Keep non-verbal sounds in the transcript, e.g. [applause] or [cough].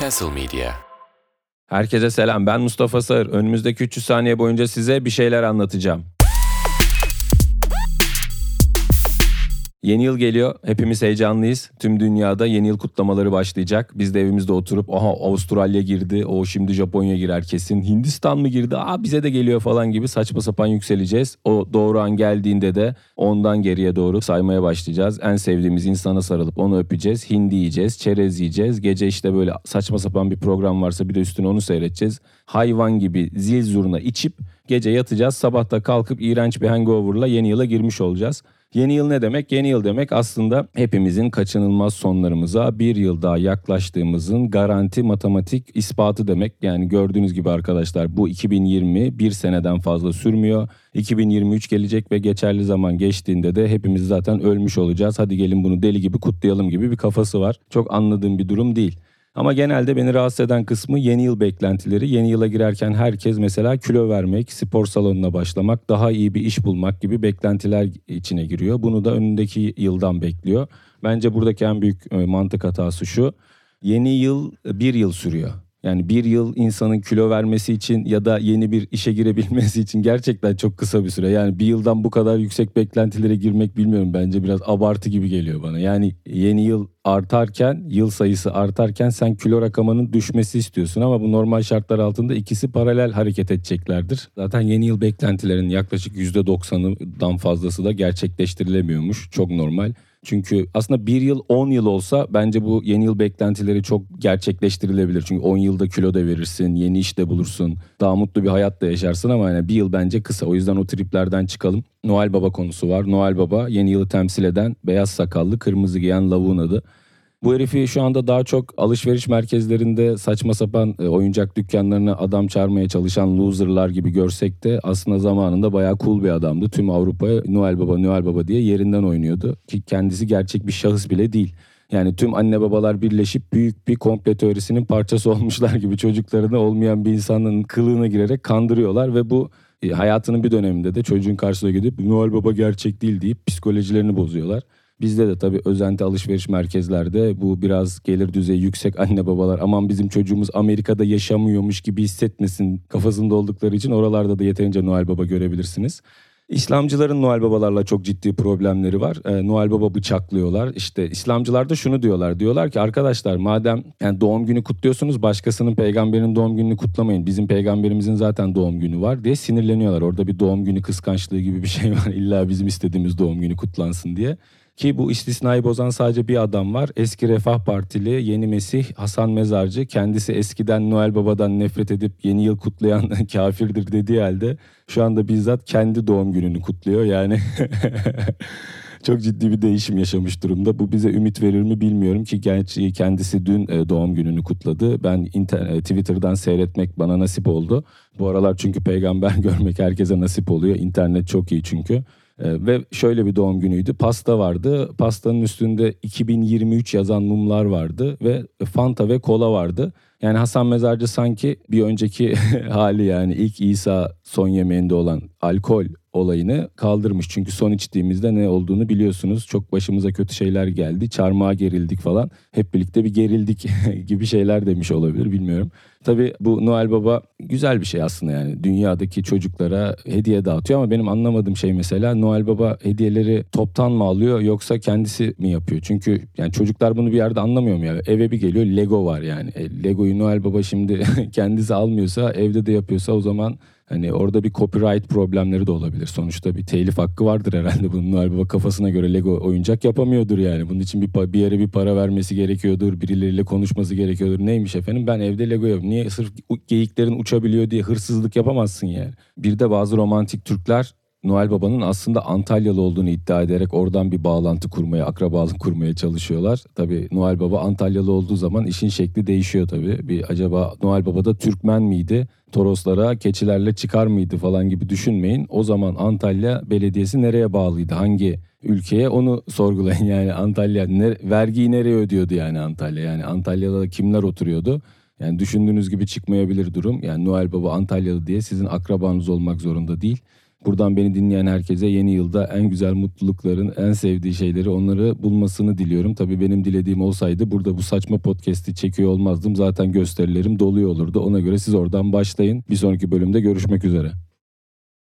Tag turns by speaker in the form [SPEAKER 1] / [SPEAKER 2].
[SPEAKER 1] Castle Media.
[SPEAKER 2] Herkese selam. Ben Mustafa Sağır. Önümüzdeki 300 saniye boyunca size bir şeyler anlatacağım. Yeni yıl geliyor. Hepimiz heyecanlıyız. Tüm dünyada yeni yıl kutlamaları başlayacak. Biz de evimizde oturup aha Avustralya girdi. O şimdi Japonya girer kesin. Hindistan mı girdi? Aa bize de geliyor falan gibi saçma sapan yükseleceğiz. O doğru an geldiğinde de ondan geriye doğru saymaya başlayacağız. En sevdiğimiz insana sarılıp onu öpeceğiz. Hindi yiyeceğiz, çerez yiyeceğiz. Gece işte böyle saçma sapan bir program varsa bir de üstüne onu seyredeceğiz. Hayvan gibi zil zurna içip gece yatacağız. Sabahta kalkıp iğrenç bir hangoverla yeni yıla girmiş olacağız. Yeni yıl ne demek? Yeni yıl demek aslında hepimizin kaçınılmaz sonlarımıza bir yıl daha yaklaştığımızın garanti matematik ispatı demek. Yani gördüğünüz gibi arkadaşlar bu 2020 bir seneden fazla sürmüyor. 2023 gelecek ve geçerli zaman geçtiğinde de hepimiz zaten ölmüş olacağız. Hadi gelin bunu deli gibi kutlayalım gibi bir kafası var. Çok anladığım bir durum değil. Ama genelde beni rahatsız eden kısmı yeni yıl beklentileri. Yeni yıla girerken herkes mesela kilo vermek, spor salonuna başlamak, daha iyi bir iş bulmak gibi beklentiler içine giriyor. Bunu da önündeki yıldan bekliyor. Bence buradaki en büyük e, mantık hatası şu. Yeni yıl bir yıl sürüyor. Yani bir yıl insanın kilo vermesi için ya da yeni bir işe girebilmesi için gerçekten çok kısa bir süre. Yani bir yıldan bu kadar yüksek beklentilere girmek bilmiyorum bence biraz abartı gibi geliyor bana. Yani yeni yıl artarken, yıl sayısı artarken sen kilo rakamının düşmesi istiyorsun ama bu normal şartlar altında ikisi paralel hareket edeceklerdir. Zaten yeni yıl beklentilerin yaklaşık %90'ından fazlası da gerçekleştirilemiyormuş. Çok normal. Çünkü aslında bir yıl 10 yıl olsa bence bu yeni yıl beklentileri çok gerçekleştirilebilir. Çünkü 10 yılda kilo da verirsin, yeni iş de bulursun, daha mutlu bir hayat da yaşarsın ama yani bir yıl bence kısa. O yüzden o triplerden çıkalım. Noel Baba konusu var. Noel Baba yeni yılı temsil eden beyaz sakallı, kırmızı giyen lavuğun adı. Bu herifi şu anda daha çok alışveriş merkezlerinde saçma sapan e, oyuncak dükkanlarına adam çağırmaya çalışan loserlar gibi görsek de aslında zamanında bayağı cool bir adamdı. Tüm Avrupa'ya Noel Baba Noel Baba diye yerinden oynuyordu ki kendisi gerçek bir şahıs bile değil. Yani tüm anne babalar birleşip büyük bir komple teorisinin parçası [laughs] olmuşlar gibi çocuklarına olmayan bir insanın kılığına girerek kandırıyorlar ve bu e, hayatının bir döneminde de çocuğun karşısına gidip Noel Baba gerçek değil deyip psikolojilerini bozuyorlar. Bizde de tabii özenti alışveriş merkezlerde bu biraz gelir düzeyi yüksek anne babalar aman bizim çocuğumuz Amerika'da yaşamıyormuş gibi hissetmesin kafasında oldukları için oralarda da yeterince Noel Baba görebilirsiniz. İslamcıların Noel Babalarla çok ciddi problemleri var. Ee, Noel Baba bıçaklıyorlar. İşte İslamcılar da şunu diyorlar. Diyorlar ki arkadaşlar madem yani doğum günü kutluyorsunuz başkasının peygamberinin doğum gününü kutlamayın. Bizim peygamberimizin zaten doğum günü var diye sinirleniyorlar. Orada bir doğum günü kıskançlığı gibi bir şey var. [laughs] İlla bizim istediğimiz doğum günü kutlansın diye. Ki bu istisnayı bozan sadece bir adam var. Eski Refah Partili Yeni Mesih Hasan Mezarcı. Kendisi eskiden Noel Baba'dan nefret edip yeni yıl kutlayan [laughs] kafirdir dediği halde şu anda bizzat kendi doğum gününü kutluyor. Yani [laughs] çok ciddi bir değişim yaşamış durumda. Bu bize ümit verir mi bilmiyorum ki gerçi kendisi dün e, doğum gününü kutladı. Ben e, Twitter'dan seyretmek bana nasip oldu. Bu aralar çünkü peygamber [laughs] görmek herkese nasip oluyor. İnternet çok iyi çünkü. Ee, ve şöyle bir doğum günüydü. Pasta vardı. Pastanın üstünde 2023 yazan mumlar vardı ve Fanta ve kola vardı. Yani Hasan Mezarcı sanki bir önceki [laughs] hali yani ilk İsa son yemeğinde olan alkol olayını kaldırmış. Çünkü son içtiğimizde ne olduğunu biliyorsunuz. Çok başımıza kötü şeyler geldi. Çarmıha gerildik falan. Hep birlikte bir gerildik [laughs] gibi şeyler demiş olabilir bilmiyorum. Tabii bu Noel Baba güzel bir şey aslında yani. Dünyadaki çocuklara hediye dağıtıyor ama benim anlamadığım şey mesela Noel Baba hediyeleri toptan mı alıyor yoksa kendisi mi yapıyor? Çünkü yani çocuklar bunu bir yerde anlamıyor mu ya? Eve bir geliyor Lego var yani. E, Lego'yu Noel Baba şimdi [laughs] kendisi almıyorsa evde de yapıyorsa o zaman Hani orada bir copyright problemleri de olabilir. Sonuçta bir telif hakkı vardır herhalde bunun Noel Baba kafasına göre Lego oyuncak yapamıyordur yani. Bunun için bir, bir yere bir para vermesi gerekiyordur. Birileriyle konuşması gerekiyordur. Neymiş efendim ben evde Lego yapıyorum. Niye sırf geyiklerin uçabiliyor diye hırsızlık yapamazsın yani. Bir de bazı romantik Türkler Noel Baba'nın aslında Antalyalı olduğunu iddia ederek oradan bir bağlantı kurmaya, akrabalık kurmaya çalışıyorlar. Tabii Noel Baba Antalyalı olduğu zaman işin şekli değişiyor tabii. Bir acaba Noel Baba da Türkmen miydi? Toroslara keçilerle çıkar mıydı falan gibi düşünmeyin. O zaman Antalya Belediyesi nereye bağlıydı? Hangi ülkeye onu sorgulayın [laughs] yani Antalya ne, vergiyi nereye ödüyordu yani Antalya? Yani Antalya'da kimler oturuyordu? Yani düşündüğünüz gibi çıkmayabilir durum. Yani Noel Baba Antalyalı diye sizin akrabanız olmak zorunda değil Buradan beni dinleyen herkese yeni yılda en güzel mutlulukların, en sevdiği şeyleri onları bulmasını diliyorum. Tabii benim dilediğim olsaydı burada bu saçma podcast'i çekiyor olmazdım. Zaten gösterilerim doluyor olurdu. Ona göre siz oradan başlayın. Bir sonraki bölümde görüşmek üzere.